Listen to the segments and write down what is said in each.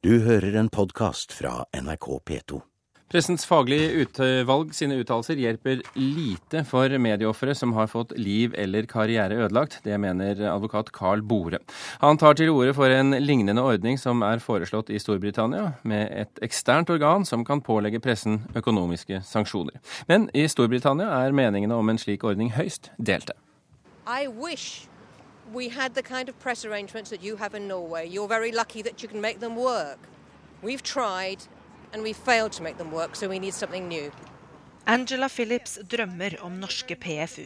Du hører en podkast fra NRK P2. Pressens faglige utvalg sine uttalelser hjelper lite for medieofre som har fått liv eller karriere ødelagt. Det mener advokat Carl Bore. Han tar til orde for en lignende ordning som er foreslått i Storbritannia, med et eksternt organ som kan pålegge pressen økonomiske sanksjoner. Men i Storbritannia er meningene om en slik ordning høyst delte. I wish we had the kind of press arrangements that you have in Norway. You're very lucky that you can make them work. We've tried and we failed to make them work, so we need something new. Angela Phillips drømmer om norske PFU.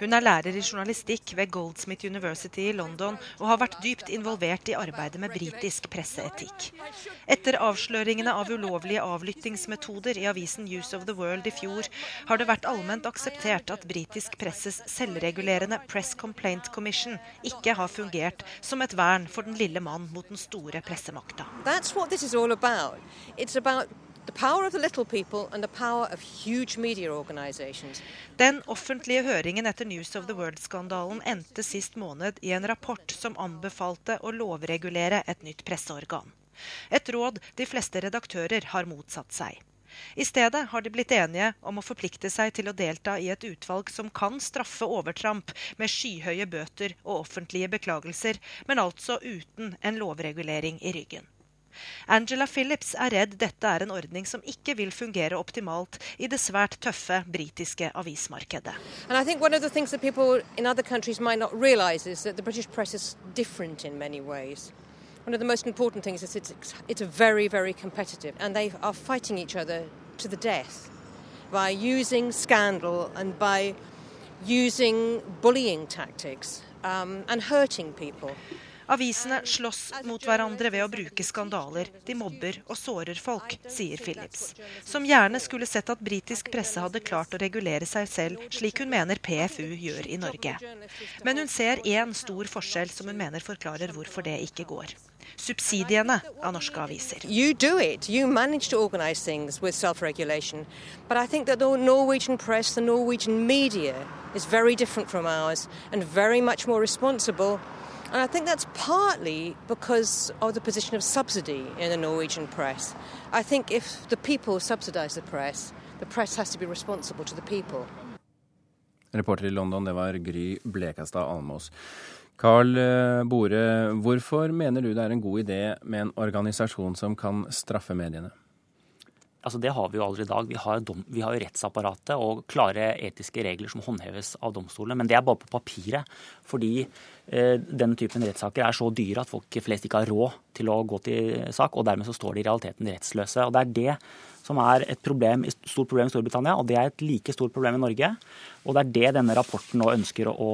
Hun er lærer i journalistikk ved Goldsmith University i London og har vært dypt involvert i arbeidet med britisk presseetikk. Etter avsløringene av ulovlige avlyttingsmetoder i avisen News of the World i fjor, har det vært allment akseptert at britisk presses selvregulerende Press Complaint Commission ikke har fungert som et vern for den lille mann mot den store pressemakta. That's what this is all about. It's about Den offentlige høringen etter News of the World-skandalen endte sist måned i en rapport som anbefalte å lovregulere et nytt presseorgan. Et råd de fleste redaktører har motsatt seg. I stedet har de blitt enige om å forplikte seg til å delta i et utvalg som kan straffe overtramp med skyhøye bøter og offentlige beklagelser, men altså uten en lovregulering i ryggen. Angela Phillips er redd dette er en ordning som ikke vil fungere optimalt i det svært tøffe britiske avismarkedet. One of the most important things is it's, it's very, very competitive, and they are fighting each other to the death by using scandal and by using bullying tactics um, and hurting people. Avisene slåss mot hverandre ved å bruke skandaler. De mobber og sårer folk, sier Phillips. Som gjerne skulle sett at britisk presse hadde klart å regulere seg selv, slik hun mener PFU gjør i Norge. Men hun ser én stor forskjell som hun mener forklarer hvorfor det ikke går. Subsidiene av norske aviser. You do it. You manage to organize things with self-regulation. But I think that the Norwegian press, the Norwegian media, is very different from ours and very much more responsible And I think that's partly because of the position of subsidy in the Norwegian press. I think if the people subsidize the press, the press has to be responsible to the people. Reporter i London, det var Gry Blekastad Almås. Carl eh, Bore, hvorfor mener du det er en god idé med en organisasjon som kan straffe mediene? Altså Det har vi jo allerede i dag. Vi har, dom, vi har jo rettsapparatet og klare etiske regler som håndheves av domstolene. Men det er bare på papiret. Fordi eh, denne typen rettssaker er så dyre at folk flest ikke har råd til å gå til sak. Og dermed så står de i realiteten rettsløse. Og det er det som er et problem, stort problem i Storbritannia, og det er et like stort problem i Norge. Og det er det denne rapporten nå ønsker å,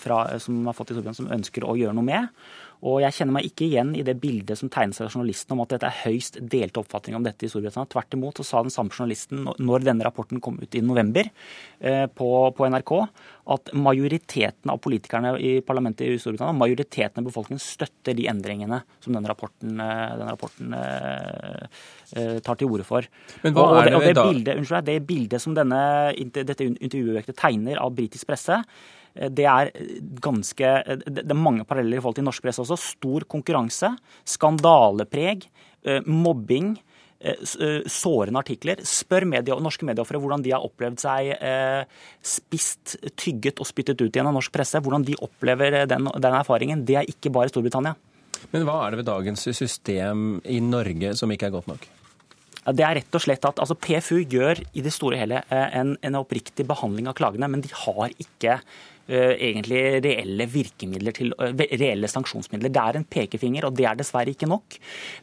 fra, som har fått i Storbritannia, som ønsker å gjøre noe med. Og jeg kjenner meg ikke igjen i det bildet som tegnes av journalisten om at dette er høyst delte oppfatninger om dette i Storbritannia. Tvert imot så sa den samme journalisten når denne rapporten kom ut i november eh, på, på, NRK, at majoriteten av politikerne i parlamentet i Storbritannia, majoriteten av befolkningen støtter de endringene som denne rapporten, eh, denne rapporten eh, tar til orde for. Men hva og, er det, og det, bildet, unnskyld, det bildet som denne, dette intervjuobjektet tegner av britisk presse, det er ganske Det er mange paralleller i forhold til norsk presse også. Stor konkurranse, skandalepreg, eh, mobbing. Eh, eh, sårende artikler. Spør media, norske medieofre hvordan de har opplevd seg spist, tygget og spyttet ut igjen av norsk presse. Hvordan de opplever den, den erfaringen. Det er ikke bare Storbritannia. Men hva er det ved dagens system i Norge som ikke er godt nok? Det er rett og slett at altså, PFU gjør i det store og hele en, en oppriktig behandling av klagene, men de har ikke egentlig reelle virkemidler til eh, reelle sanksjonsmidler. Det er en pekefinger, og det er dessverre ikke nok.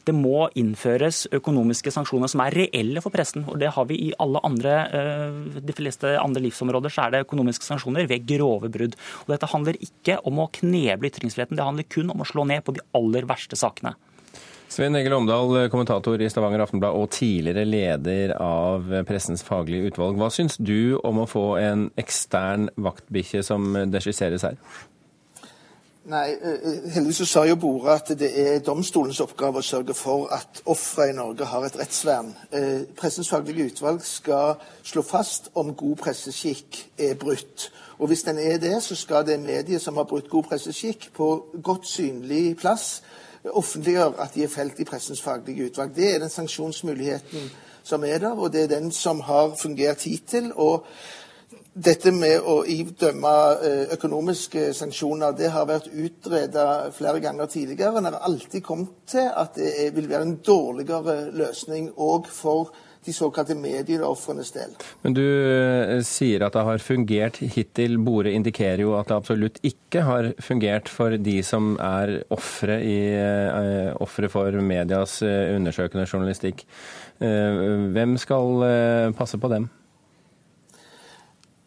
Det må innføres økonomiske sanksjoner som er reelle for pressen. og Det har vi i alle andre, eh, de fleste andre livsområder. Så er det økonomiske sanksjoner ved grove brudd. Og Dette handler ikke om å kneble ytringsfriheten, det handler kun om å slå ned på de aller verste sakene. Svein Egil Omdal, kommentator i Stavanger Aftenblad og tidligere leder av Pressens faglige utvalg. Hva syns du om å få en ekstern vaktbikkje som det skisseres her? Nei, eh, Heldigvis så sa jo Bore at det er domstolens oppgave å sørge for at ofre i Norge har et rettsvern. Eh, Pressens faglige utvalg skal slå fast om god presseskikk er brutt. Og Hvis den er det, så skal det mediet som har brutt god presseskikk, på godt synlig plass offentliggjør at de er felt i pressens faglige utvalg. Det er den sanksjonsmuligheten som er der, og det er den som har fungert hittil. og dette med å idømme eh, økonomiske sanksjoner det har vært utredet flere ganger tidligere. En har alltid kommet til at det vil være en dårligere løsning òg for de såkalte medieofrenes del. Men du eh, sier at det har fungert hittil. Bore indikerer jo at det absolutt ikke har fungert for de som er ofre uh, for medias undersøkende journalistikk. Hvem skal passe på dem?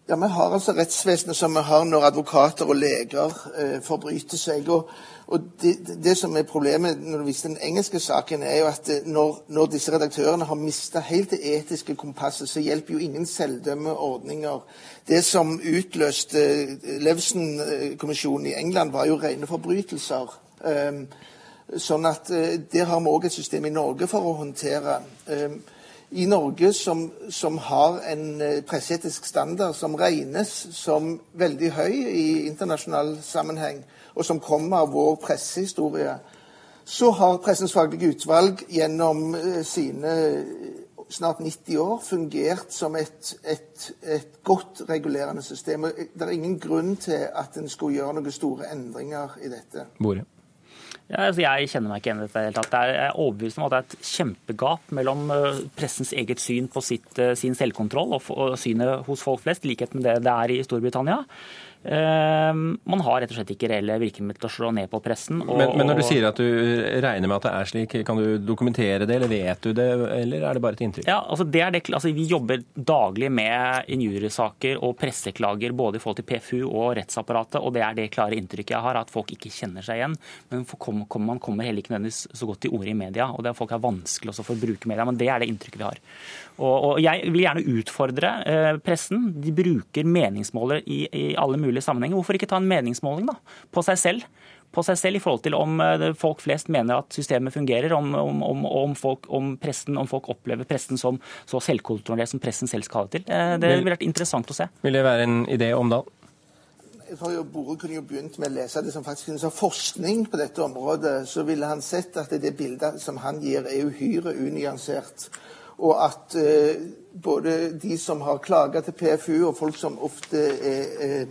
Ja, Vi har altså rettsvesenet som vi har når advokater og leger eh, forbryter seg. og, og det, det, som er Problemet når du viser den engelske saken, er jo at eh, når, når disse redaktørene har mista helt det etiske kompasset, så hjelper jo ingen selvdømmeordninger. Det som utløste eh, Levson-kommisjonen i England, var jo rene forbrytelser. Um, sånn at uh, Der har vi òg et system i Norge for å håndtere. Um, i Norge som, som, har en eh, presseetisk standard som regnes som veldig høy i internasjonal sammenheng, og som kommer av vår pressehistorie, så har Pressens faglige utvalg gjennom eh, sine eh, snart 90 år fungert som et, et, et godt regulerende system. Det er ingen grunn til at en skulle gjøre noen store endringer i dette. Bore. Ja, altså jeg kjenner meg ikke igjen i dette. helt. Jeg er overbevist om at det er et kjempegap mellom eh, pressens eget syn på sitt, eh, sin selvkontroll og synet hos folk flest, i likhet med det det er i Storbritannia. Ehm, man har rett og slett ikke reelle virkemidler til å slå ned på pressen. Og, men, men, når du sier at du regner med at det er slik, kan du dokumentere det, eller vet du det, eller er det bare et inntrykk? Ja, altså det er det, altså Vi jobber daglig med injuriesaker og presseklager både i forhold til PFU og rettsapparatet, og det er det klare inntrykket jeg har, at folk ikke kjenner seg igjen. Men kom, kom, man kommer heller ikke nødvendigvis så godt til orde i media, og det er folk er vanskelig også for å bruke media, men det er det inntrykket vi har. Og, og Jeg vil gjerne utfordre eh, pressen. De bruker meningsmåler i, i alle mulige mulige sammenhenger. Hvorfor ikke ta en meningsmåling da, på seg selv? På seg selv i forhold til om eh, folk flest mener at systemet fungerer, om, om, om, folk, om, pressen, om folk opplever pressen som så selvkontrollert som pressen selv skal ha det til. Eh, det ville vært interessant å se. Vil det være en idé, Omdal? Jeg tror jo Bore kunne jo begynt med å lese det som faktisk finnes av forskning på dette området. Så ville han sett at det bildet som han gir, er uhyre unyansert. Og at uh, både de som har klaga til PFU, og folk som ofte er, Eh,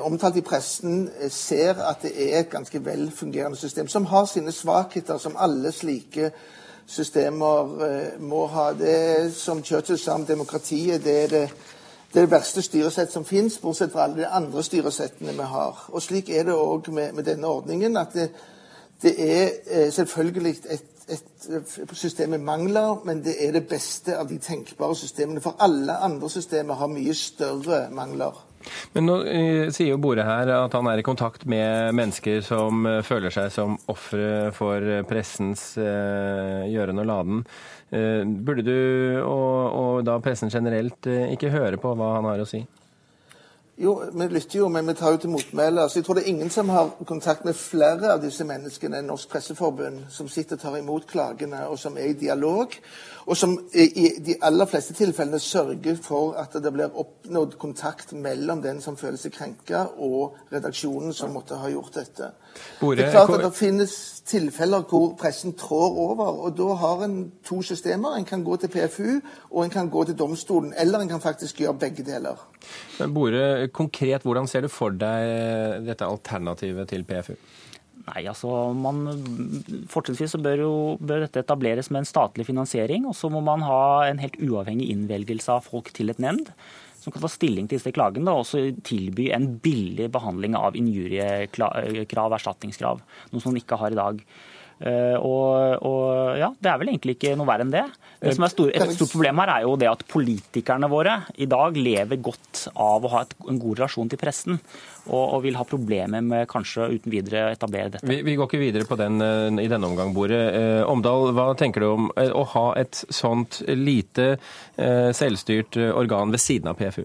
omtalt i pressen, eh, ser at det er et ganske velfungerende system, som har sine svakheter, som alle slike systemer eh, må ha. Det som Churchill sa om demokratiet, det er det, det, er det verste styresett som finnes, bortsett fra alle de andre styresettene vi har. Og Slik er det òg med, med, denne ordningen. at det, det er selvfølgelig et et system med mangler, men det er det beste av de tenkbare systemene. For alle andre systemer har mye større mangler. Men nå eh, sier jo Bore her at han er i kontakt med mennesker som eh, føler seg som ofre for pressens gjørende gjøren og laden. Burde du, og, og da pressen generelt, ikke høre på hva han har å si? Jo, vi lytter jo, men vi tar jo til motmæle. Altså, jeg tror det er ingen som har kontakt med flere av disse menneskene enn Norsk Presseforbund, som sitter og tar imot klagene, og som er i dialog. Og som i de aller fleste tilfellene sørger for at det blir oppnådd kontakt mellom den som føler seg krenka, og redaksjonen som måtte ha gjort dette. Bore, det er klart at det finnes tilfeller hvor pressen trår over, og da har en to systemer. En kan gå til PFU, og en kan gå til domstolen. Eller en kan faktisk gjøre begge deler. Men Bore, konkret, hvordan ser du for deg dette alternativet til PFU? Nei, altså man, Fortrinnsvis så bør, jo, bør dette etableres med en statlig finansiering. Og så må man ha en helt uavhengig innvelgelse av folk til et nemnd som kan ta stilling til disse klagene og også tilby en billig behandling av injuriekrav, erstatningskrav. Noe som man ikke har i dag. Eh, og, og, ja, Det er vel egentlig ikke noe verre enn det. Det som er stor, Et stort problem her er jo det at politikerne våre i dag lever godt av å ha et, en god relasjon til pressen, og, og, vil ha problemer med kanskje uten videre å etablere dette. Vi, vi, går ikke videre på den eh, i denne omgang, Bordet. Eh, Omdal, hva tenker du om å ha et sånt lite selvstyrt organ ved siden av PFU?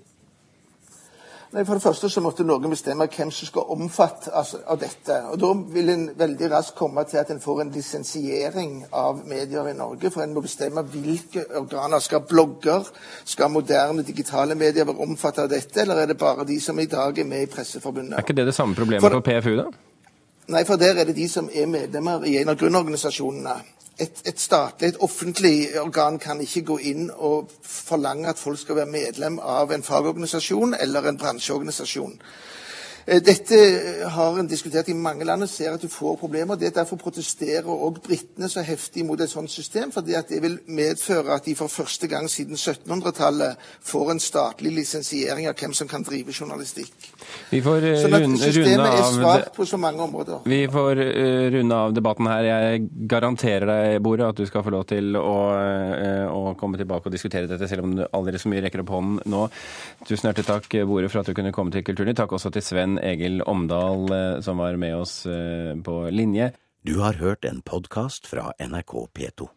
Nei, For det første så måtte noen bestemme hvem som skal omfatte altså, av dette. Og Da vil en veldig raskt komme til at en får en lisensiering av medier i Norge. For en må bestemme hvilke organer. Skal blogger, skal moderne digitale medier være omfattet av dette, eller er det bare de som i dag er med i Presseforbundet? Er ikke det det samme problemet for, for PFU, da? Nei, for der er det de som er medlemmer i en av grunnorganisasjonene. Et, et, statlig, et offentlig organ kan ikke gå inn og forlange at folk skal være medlem av en fagorganisasjon eller en bransjeorganisasjon. Eh, dette har en diskutert i mange land og ser at du får problemer. Det er Derfor protesterer også britene så heftig mot et sånt system. fordi at det vil medføre at de for første gang siden 1700-tallet får en statlig lisensiering av hvem som kan drive journalistikk. Vi får uh, sånn at systemet er svakt på så mange områder. Vi får runde av debatten her. Jeg garanterer deg, Bore, at du skal få lov til å, å komme tilbake og diskutere dette, selv om du aldri så mye rekker opp hånden nå. Tusen hjertelig takk, Bore, for at du kunne komme til Kulturnytt. Takk også til Sven Egil Omdal, eh, som var med oss eh, på linje. Du har hørt en podkast fra NRK P2.